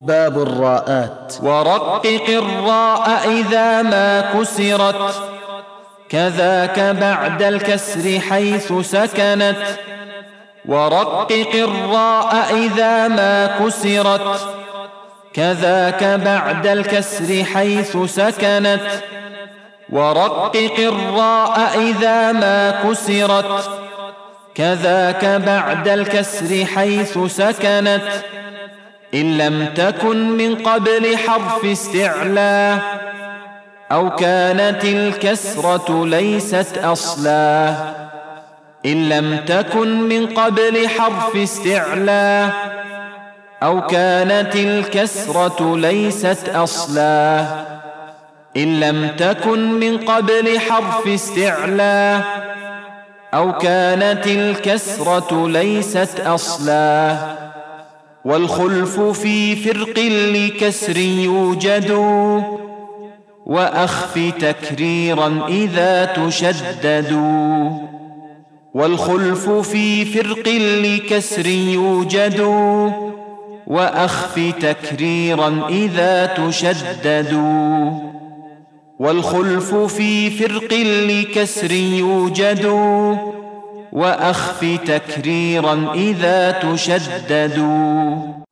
باب الراءات. ورقق الراء إذا ما كسرت. كذاك بعد الكسر حيث سكنت. ورقق الراء إذا ما كسرت. كذاك بعد الكسر حيث سكنت. ورقق الراء إذا ما كسرت. كذاك بعد الكسر حيث سكنت. إن لم تكن من قبل حرف استعلاء أو كانت الكسرة ليست أصلا إن لم تكن من قبل حرف استعلاء أو كانت الكسرة ليست أصلا إن لم تكن من قبل حرف استعلاء أو كانت الكسرة ليست أصلا والخلف في فرق لكسر يوجد. وأخف تكريرا إذا تشدد. والخلف في فرق لكسر يوجد. وأخف تكريرا إذا تشدد. والخلف في فرق لكسر يوجد. وأخف تكريرا إذا تشددوا.